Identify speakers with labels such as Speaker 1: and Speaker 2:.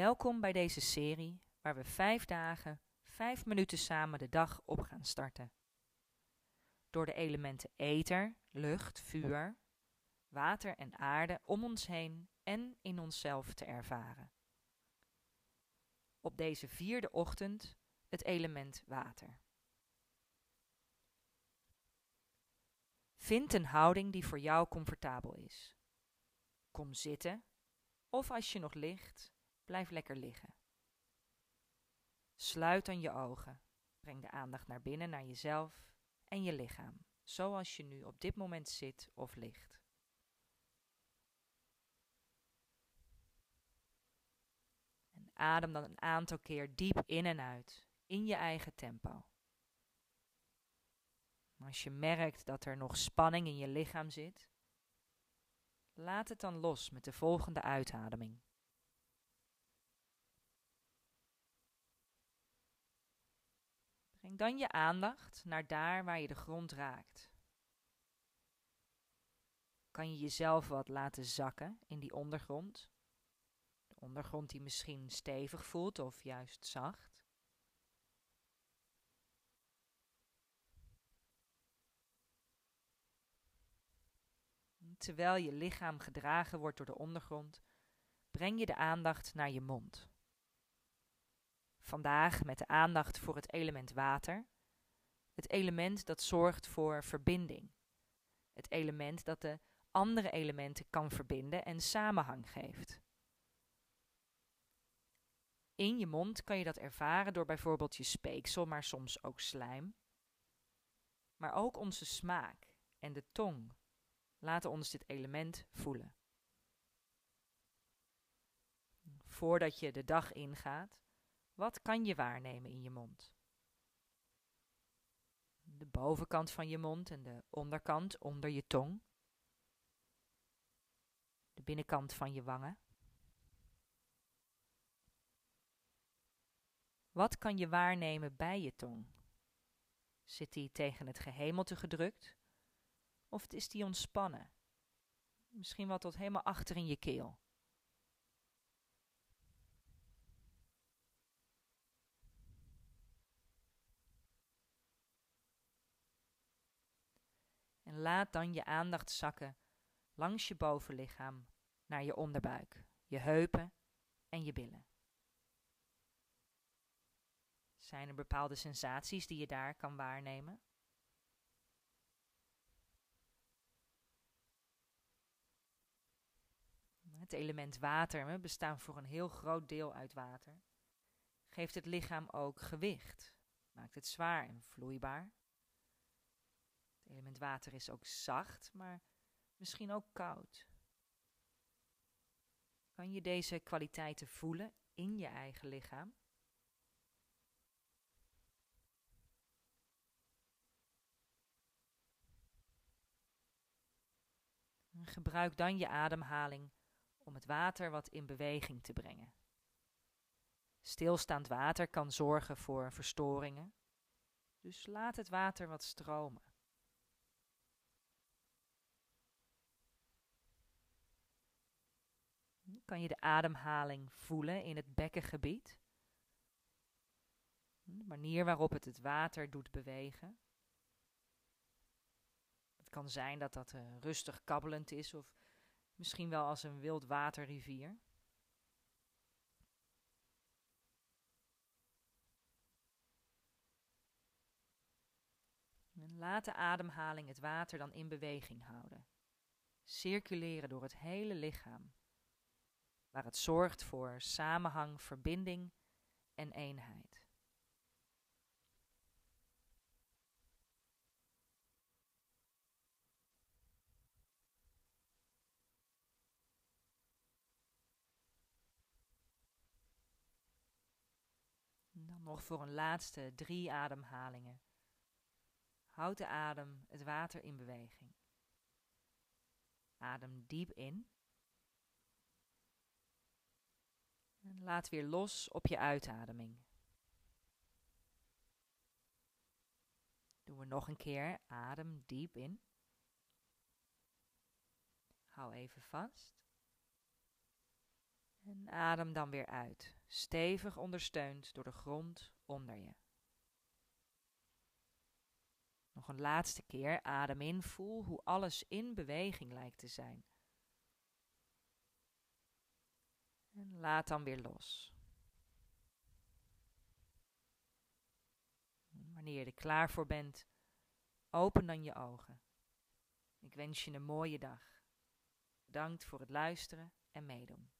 Speaker 1: Welkom bij deze serie waar we vijf dagen, vijf minuten samen de dag op gaan starten. Door de elementen ether, lucht, vuur, water en aarde om ons heen en in onszelf te ervaren. Op deze vierde ochtend het element water. Vind een houding die voor jou comfortabel is. Kom zitten of als je nog ligt, blijf lekker liggen. Sluit dan je ogen. Breng de aandacht naar binnen, naar jezelf en je lichaam, zoals je nu op dit moment zit of ligt. En adem dan een aantal keer diep in en uit, in je eigen tempo. Als je merkt dat er nog spanning in je lichaam zit, laat het dan los met de volgende uitademing. Breng dan je aandacht naar daar waar je de grond raakt. Kan je jezelf wat laten zakken in die ondergrond? De ondergrond die misschien stevig voelt of juist zacht. Terwijl je lichaam gedragen wordt door de ondergrond, breng je de aandacht naar je mond. Vandaag met de aandacht voor het element water, het element dat zorgt voor verbinding, het element dat de andere elementen kan verbinden en samenhang geeft. In je mond kan je dat ervaren door bijvoorbeeld je speeksel, maar soms ook slijm. Maar ook onze smaak en de tong laten ons dit element voelen. Voordat je de dag ingaat, wat kan je waarnemen in je mond? De bovenkant van je mond en de onderkant onder je tong. De binnenkant van je wangen. Wat kan je waarnemen bij je tong? Zit die tegen het gehemelte gedrukt? Of is die ontspannen? Misschien wat tot helemaal achter in je keel. Laat dan je aandacht zakken langs je bovenlichaam naar je onderbuik, je heupen en je billen. Zijn er bepaalde sensaties die je daar kan waarnemen? Het element water, we bestaan voor een heel groot deel uit water, geeft het lichaam ook gewicht, maakt het zwaar en vloeibaar. Het water is ook zacht, maar misschien ook koud. Kan je deze kwaliteiten voelen in je eigen lichaam? Gebruik dan je ademhaling om het water wat in beweging te brengen. Stilstaand water kan zorgen voor verstoringen, dus laat het water wat stromen. Kan je de ademhaling voelen in het bekkengebied? De manier waarop het het water doet bewegen. Het kan zijn dat dat uh, rustig kabbelend is of Misschien wel als een wildwaterrivier. En laat de ademhaling het water dan in beweging houden. Circuleren door het hele lichaam, waar het zorgt voor samenhang, verbinding en eenheid. dan nog voor een laatste drie ademhalingen. Houd de adem, het water in beweging. Adem diep in. En laat weer los op je uitademing. Doen we nog een keer. Adem diep in. Hou even vast. En adem dan weer uit, stevig ondersteund door de grond onder je. Nog een laatste keer adem in, voel hoe alles in beweging lijkt te zijn. En laat dan weer los. Wanneer je er klaar voor bent, open dan je ogen. Ik wens je een mooie dag. Bedankt voor het luisteren en meedoen.